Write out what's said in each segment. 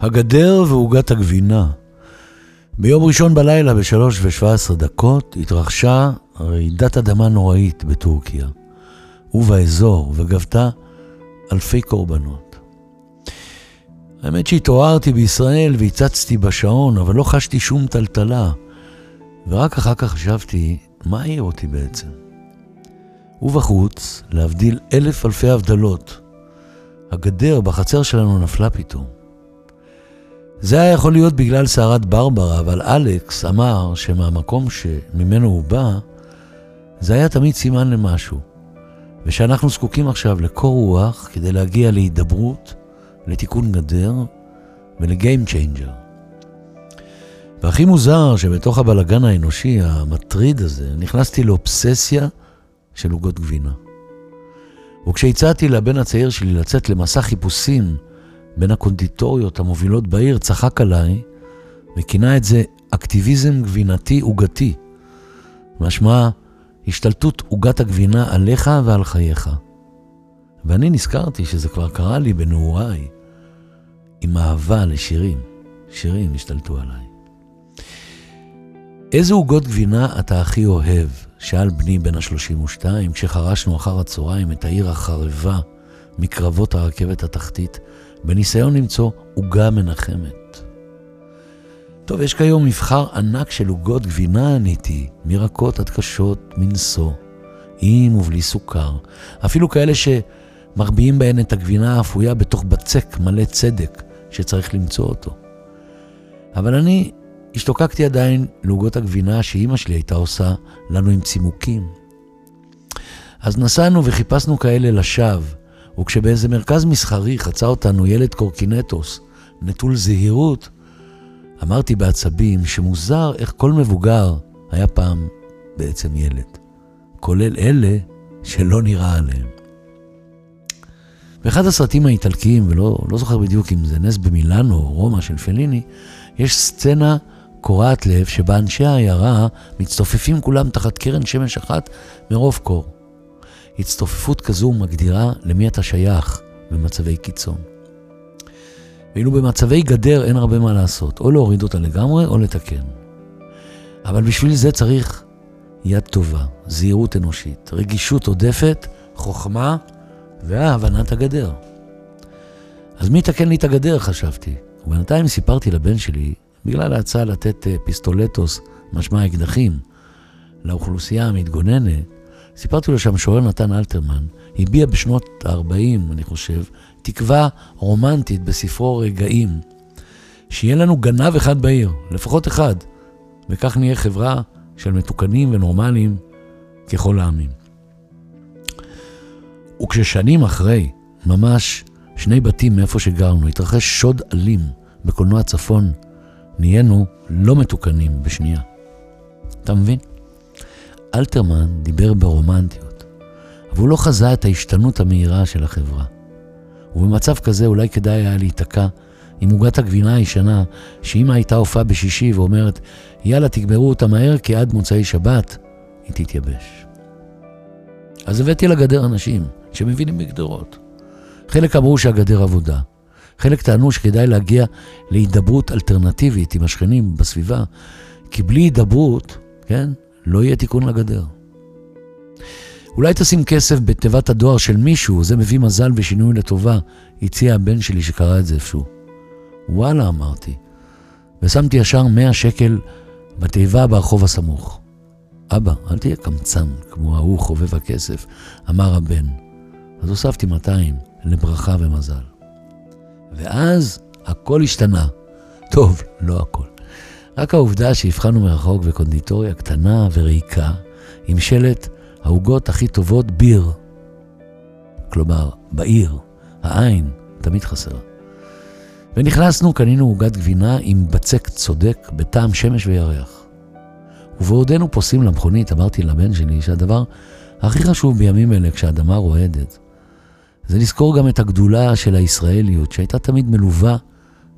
הגדר ועוגת הגבינה. ביום ראשון בלילה בשלוש ושבע עשרה דקות התרחשה רעידת אדמה נוראית בטורקיה ובאזור וגבתה אלפי קורבנות. האמת שהתעוררתי בישראל והצצתי בשעון, אבל לא חשתי שום טלטלה. ורק אחר כך חשבתי, מה העיר אותי בעצם? ובחוץ, להבדיל אלף אלפי הבדלות, הגדר בחצר שלנו נפלה פתאום. זה היה יכול להיות בגלל סערת ברברה, אבל אלכס אמר שמהמקום שממנו הוא בא, זה היה תמיד סימן למשהו, ושאנחנו זקוקים עכשיו לקור רוח כדי להגיע להידברות, לתיקון גדר ול game changer. והכי מוזר שבתוך הבלגן האנושי המטריד הזה, נכנסתי לאובססיה של עוגות גבינה. וכשהצעתי לבן הצעיר שלי לצאת למסע חיפושים בין הקונדיטוריות המובילות בעיר, צחק עליי וכינה את זה אקטיביזם גבינתי עוגתי. משמע, השתלטות עוגת הגבינה עליך ועל חייך. ואני נזכרתי שזה כבר קרה לי בנעוריי, עם אהבה לשירים. שירים השתלטו עליי. איזה עוגות גבינה אתה הכי אוהב? שאל בני בן ה-32, כשחרשנו אחר הצהריים את העיר החרבה מקרבות הרכבת התחתית, בניסיון למצוא עוגה מנחמת. טוב, יש כיום מבחר ענק של עוגות גבינה, עניתי, מרקות עד קשות מנשוא, עם ובלי סוכר, אפילו כאלה שמחביאים בהן את הגבינה האפויה בתוך בצק מלא צדק, שצריך למצוא אותו. אבל אני השתוקקתי עדיין לעוגות הגבינה שאימא שלי הייתה עושה לנו עם צימוקים. אז נסענו וחיפשנו כאלה לשווא, וכשבאיזה מרכז מסחרי חצה אותנו ילד קורקינטוס, נטול זהירות, אמרתי בעצבים שמוזר איך כל מבוגר היה פעם בעצם ילד, כולל אלה שלא נראה עליהם. באחד הסרטים האיטלקיים, ולא לא זוכר בדיוק אם זה נס במילאנו או רומא של פליני, יש סצנה קורעת לב שבה אנשי העיירה מצטופפים כולם תחת קרן שמש אחת מרוב קור. הצטופפות כזו מגדירה למי אתה שייך במצבי קיצון. ואילו במצבי גדר אין הרבה מה לעשות, או להוריד אותה לגמרי או לתקן. אבל בשביל זה צריך יד טובה, זהירות אנושית, רגישות עודפת, חוכמה והבנת הגדר. אז מי יתקן לי את הגדר, חשבתי. ובינתיים סיפרתי לבן שלי, בגלל ההצעה לתת אה, פיסטולטוס, משמע אקדחים, לאוכלוסייה המתגוננת, סיפרתי לו שהמשורר נתן אלתרמן הביע בשנות ה-40, אני חושב, תקווה רומנטית בספרו רגעים, שיהיה לנו גנב אחד בעיר, לפחות אחד, וכך נהיה חברה של מתוקנים ונורמליים ככל העמים. וכששנים אחרי, ממש שני בתים מאיפה שגרנו, התרחש שוד אלים בקולנוע צפון, נהיינו לא מתוקנים בשנייה. אתה מבין? אלתרמן דיבר ברומנטיות, אבל הוא לא חזה את ההשתנות המהירה של החברה. ובמצב כזה אולי כדאי היה להיתקע עם עוגת הגבינה הישנה, שאמא הייתה הופעה בשישי ואומרת, יאללה, תגמרו אותה מהר, כי עד מוצאי שבת היא תתייבש. אז הבאתי לגדר אנשים שמבינים בגדרות. חלק אמרו שהגדר עבודה, חלק טענו שכדאי להגיע להידברות אלטרנטיבית עם השכנים בסביבה, כי בלי הידברות, כן, לא יהיה תיקון לגדר. אולי תשים כסף בתיבת הדואר של מישהו, זה מביא מזל ושינוי לטובה, הציע הבן שלי שקרא את זה איפשהו. וואלה, אמרתי. ושמתי ישר 100 שקל בתיבה ברחוב הסמוך. אבא, אל תהיה קמצן כמו ההוא חובב הכסף, אמר הבן. אז הוספתי 200 לברכה ומזל. ואז הכל השתנה. טוב, לא הכל. רק העובדה שהבחנו מרחוק בקונדיטוריה קטנה וריקה, עם שלט העוגות הכי טובות ביר. כלומר, בעיר, העין תמיד חסרה. ונכנסנו, קנינו עוגת גבינה עם בצק צודק בטעם שמש וירח. ובעודנו פוסעים למכונית, אמרתי לבן שלי שהדבר הכי חשוב בימים אלה כשהאדמה רועדת, זה לזכור גם את הגדולה של הישראליות, שהייתה תמיד מלווה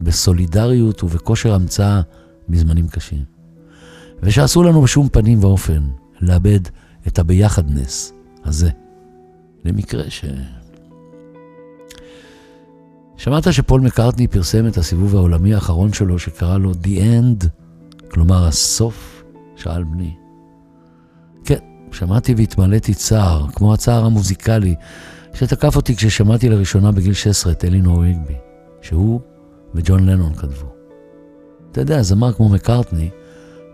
בסולידריות ובכושר המצאה בזמנים קשים. ושאסור לנו בשום פנים ואופן לאבד את הביחדנס הזה, למקרה ש... שמעת שפול מקארטני פרסם את הסיבוב העולמי האחרון שלו שקרא לו The End, כלומר הסוף? שאל בני. כן, שמעתי והתמלאתי צער, כמו הצער המוזיקלי, שתקף אותי כששמעתי לראשונה בגיל 16 את אלינור ריגבי, שהוא וג'ון לנון כתבו. אתה יודע, זמר כמו מקארטני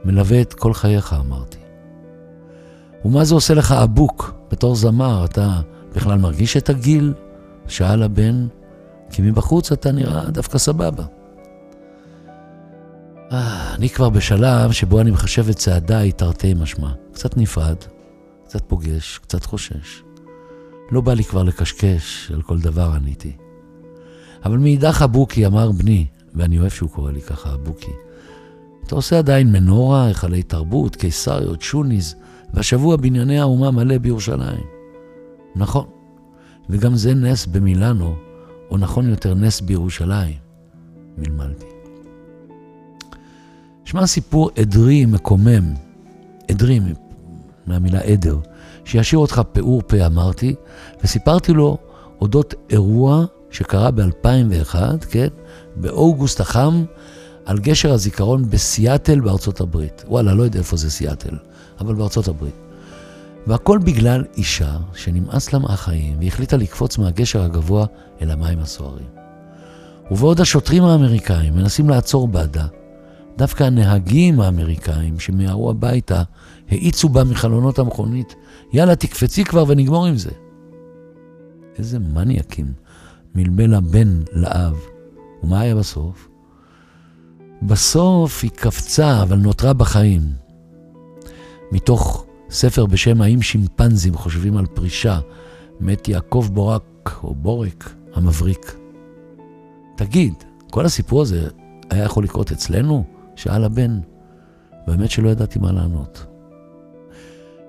מלווה את כל חייך, אמרתי. ומה זה עושה לך אבוק בתור זמר? אתה בכלל מרגיש את הגיל? שאל הבן, כי מבחוץ אתה נראה דווקא סבבה. אה, אני כבר בשלב שבו אני מחשב את צעדיי תרתי משמע. קצת נפרד, קצת פוגש, קצת חושש. לא בא לי כבר לקשקש על כל דבר עניתי. אבל מאידך הבוקי אמר בני, ואני אוהב שהוא קורא לי ככה, הבוקי, אתה עושה עדיין מנורה, היכלי תרבות, קיסריות, שוניז, והשבוע בנייני האומה מלא בירושלים. נכון, וגם זה נס במילאנו, או נכון יותר נס בירושלים, מלמלתי. שמע סיפור עדרי מקומם, עדרי מהמילה עדר, שישאיר אותך פעור פה אמרתי, וסיפרתי לו אודות אירוע שקרה ב-2001, כן, באוגוסט החם, על גשר הזיכרון בסיאטל בארצות הברית. וואלה, לא יודע איפה זה סיאטל, אבל בארצות הברית. והכל בגלל אישה שנמאס לה מהחיים והחליטה לקפוץ מהגשר הגבוה אל המים הסוערים. ובעוד השוטרים האמריקאים מנסים לעצור בדה, דווקא הנהגים האמריקאים שמיהרו הביתה האיצו בה מחלונות המכונית, יאללה, תקפצי כבר ונגמור עם זה. איזה מניאקים, מלבל הבן לאב. ומה היה בסוף? בסוף היא קפצה, אבל נותרה בחיים. מתוך ספר בשם האם שימפנזים חושבים על פרישה, מת יעקב בורק, או בורק, המבריק. תגיד, כל הסיפור הזה היה יכול לקרות אצלנו? שאל הבן. באמת שלא ידעתי מה לענות.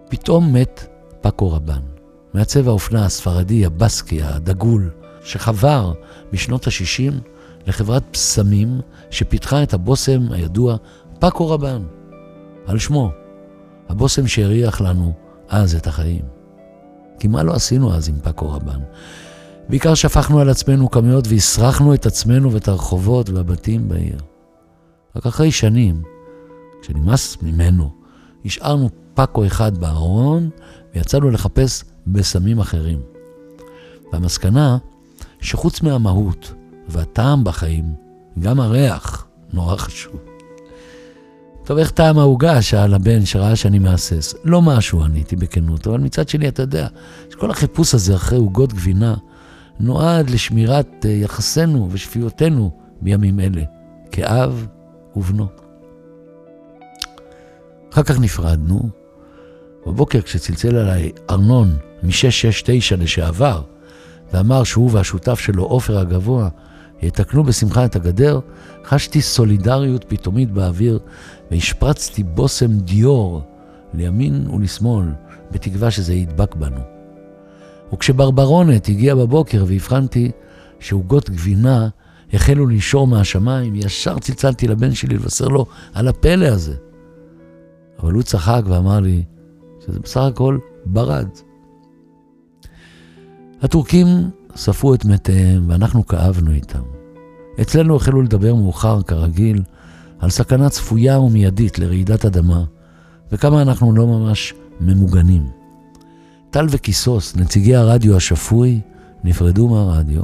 פתאום מת פאקו רבן, מעצב האופנה הספרדי, הבסקי, הדגול, שחבר בשנות ה-60 לחברת פסמים שפיתחה את הבושם הידוע פאקו רבן, על שמו. הבושם שהריח לנו אז את החיים. כי מה לא עשינו אז עם פאקו רבן? בעיקר שפכנו על עצמנו כמויות והסרחנו את עצמנו ואת הרחובות והבתים בעיר. רק אחרי שנים, כשנמאס ממנו, השארנו פאקו אחד בארון ויצאנו לחפש בסמים אחרים. והמסקנה, שחוץ מהמהות והטעם בחיים, גם הריח נורא חשוב. טוב, איך טעם העוגה? שאל הבן שראה שאני מהסס. לא משהו, עניתי בכנות, אבל מצד שני, אתה יודע, שכל החיפוש הזה אחרי עוגות גבינה נועד לשמירת אה, יחסינו ושפיותנו בימים אלה, כאב ובנו. אחר כך נפרדנו. בבוקר כשצלצל אליי ארנון מ-669 לשעבר, ואמר שהוא והשותף שלו, עופר הגבוה, יתקנו בשמחה את הגדר, חשתי סולידריות פתאומית באוויר, והשפרצתי בושם דיור לימין ולשמאל, בתקווה שזה ידבק בנו. וכשברברונת הגיע בבוקר והבחנתי שעוגות גבינה החלו לנשור מהשמיים, ישר צלצלתי לבן שלי לבשר לו על הפלא הזה. אבל הוא צחק ואמר לי שזה בסך הכל ברד. הטורקים ספרו את מתיהם ואנחנו כאבנו איתם. אצלנו החלו לדבר מאוחר, כרגיל, על סכנה צפויה ומיידית לרעידת אדמה, וכמה אנחנו לא ממש ממוגנים. טל וקיסוס, נציגי הרדיו השפוי, נפרדו מהרדיו.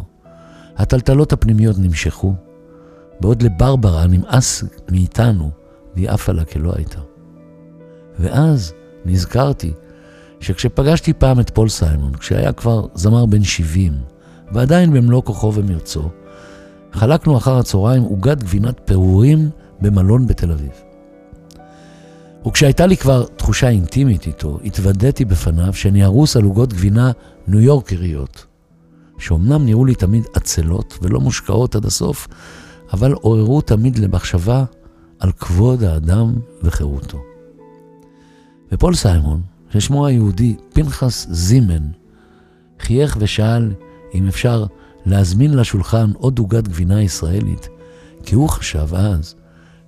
הטלטלות הפנימיות נמשכו, בעוד לברברה נמאס מאיתנו, והיא עפה לה כלא הייתה. ואז נזכרתי שכשפגשתי פעם את פול סיימון, כשהיה כבר זמר בן 70, ועדיין במלוא כוחו ומרצו, חלקנו אחר הצהריים עוגת גבינת פירורים במלון בתל אביב. וכשהייתה לי כבר תחושה אינטימית איתו, התוודעתי בפניו שאני ארוס על עוגות גבינה ניו יורקריות, שאומנם נראו לי תמיד עצלות ולא מושקעות עד הסוף, אבל עוררו תמיד למחשבה על כבוד האדם וחירותו. ופול סיימון, ששמו היהודי פנחס זימן, חייך ושאל אם אפשר להזמין לשולחן עוד עוגת גבינה ישראלית, כי הוא חשב אז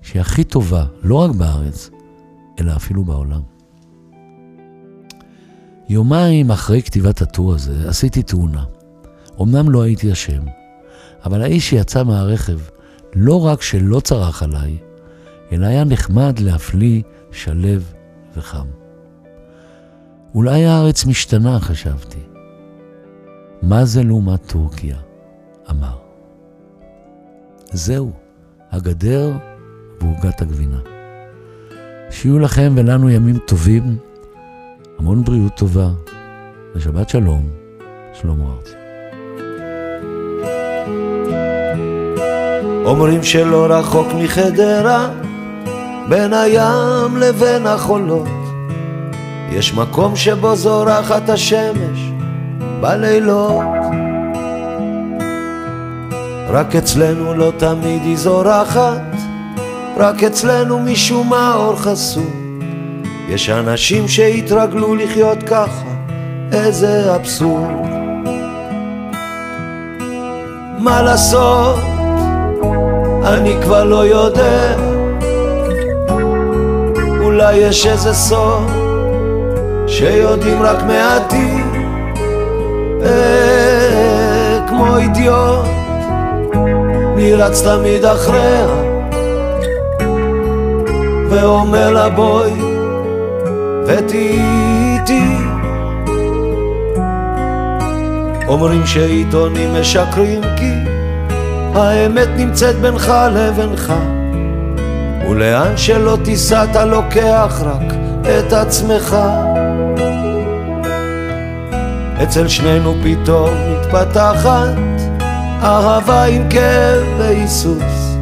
שהיא הכי טובה, לא רק בארץ, אלא אפילו בעולם. יומיים אחרי כתיבת הטור הזה עשיתי תאונה. אמנם לא הייתי אשם, אבל האיש שיצא מהרכב לא רק שלא צרח עליי, אלא היה נחמד להפליא, שלב וחם. אולי הארץ משתנה, חשבתי. מה זה לעומת טורקיה? אמר. זהו, הגדר ועוגת הגבינה. שיהיו לכם ולנו ימים טובים, המון בריאות טובה, ושבת שלום, שלמה ארצי. אומרים שלא רחוק מחדרה, בין הים לבין החולות, יש מקום שבו זורחת השמש בלילות. רק אצלנו לא תמיד היא זורחת, רק אצלנו משום מה אור חסום. יש אנשים שהתרגלו לחיות ככה, איזה אבסורד. מה לעשות? אני כבר לא יודע אולי יש איזה סוד שיודעים רק מעטים אה, כמו אידיוט נרץ תמיד אחריה ואומר לה בואי ותהיי איתי. אומרים שעיתונים משקרים כי האמת נמצאת בינך לבינך ולאן שלא תיסע אתה לוקח רק את עצמך אצל שנינו פתאום מתפתחת אהבה עם כאב והיסוס.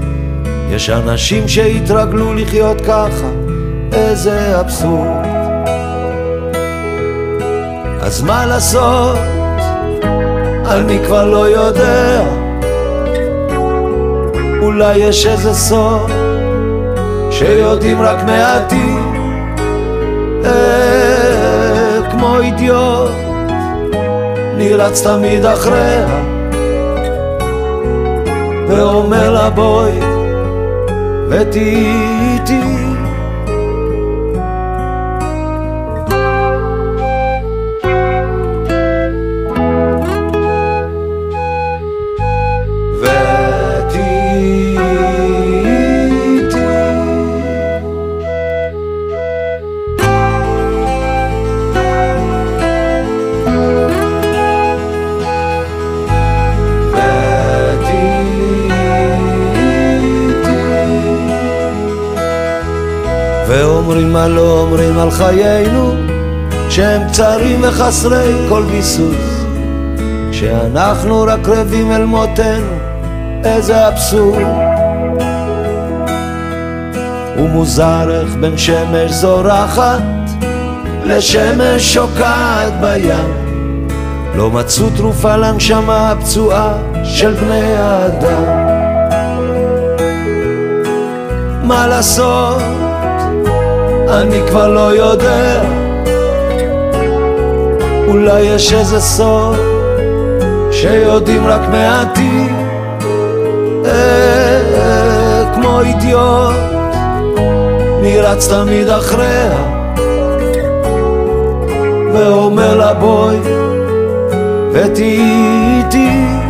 יש אנשים שהתרגלו לחיות ככה, איזה אבסורד. אז מה לעשות? אני כבר לא יודע? אולי יש איזה סוד שיודעים רק מעטים אה, כמו אידיוט נרץ תמיד אחריה. ואומר לה בואי ותהיי איתי על חיינו שהם קצרים וחסרי כל ביסוס. שאנחנו רק רבים אל מותנו איזה אבסורד. ומוזר איך בין שמש זורחת לשמש שוקעת בים. לא מצאו תרופה לנשמה הפצועה של בני האדם. מה לעשות? אני כבר לא יודע. אולי יש איזה סוד שיודעים רק מעטים. אה, כמו אידיוט נרץ תמיד אחריה. ואומר לה בואי ותהיי איתי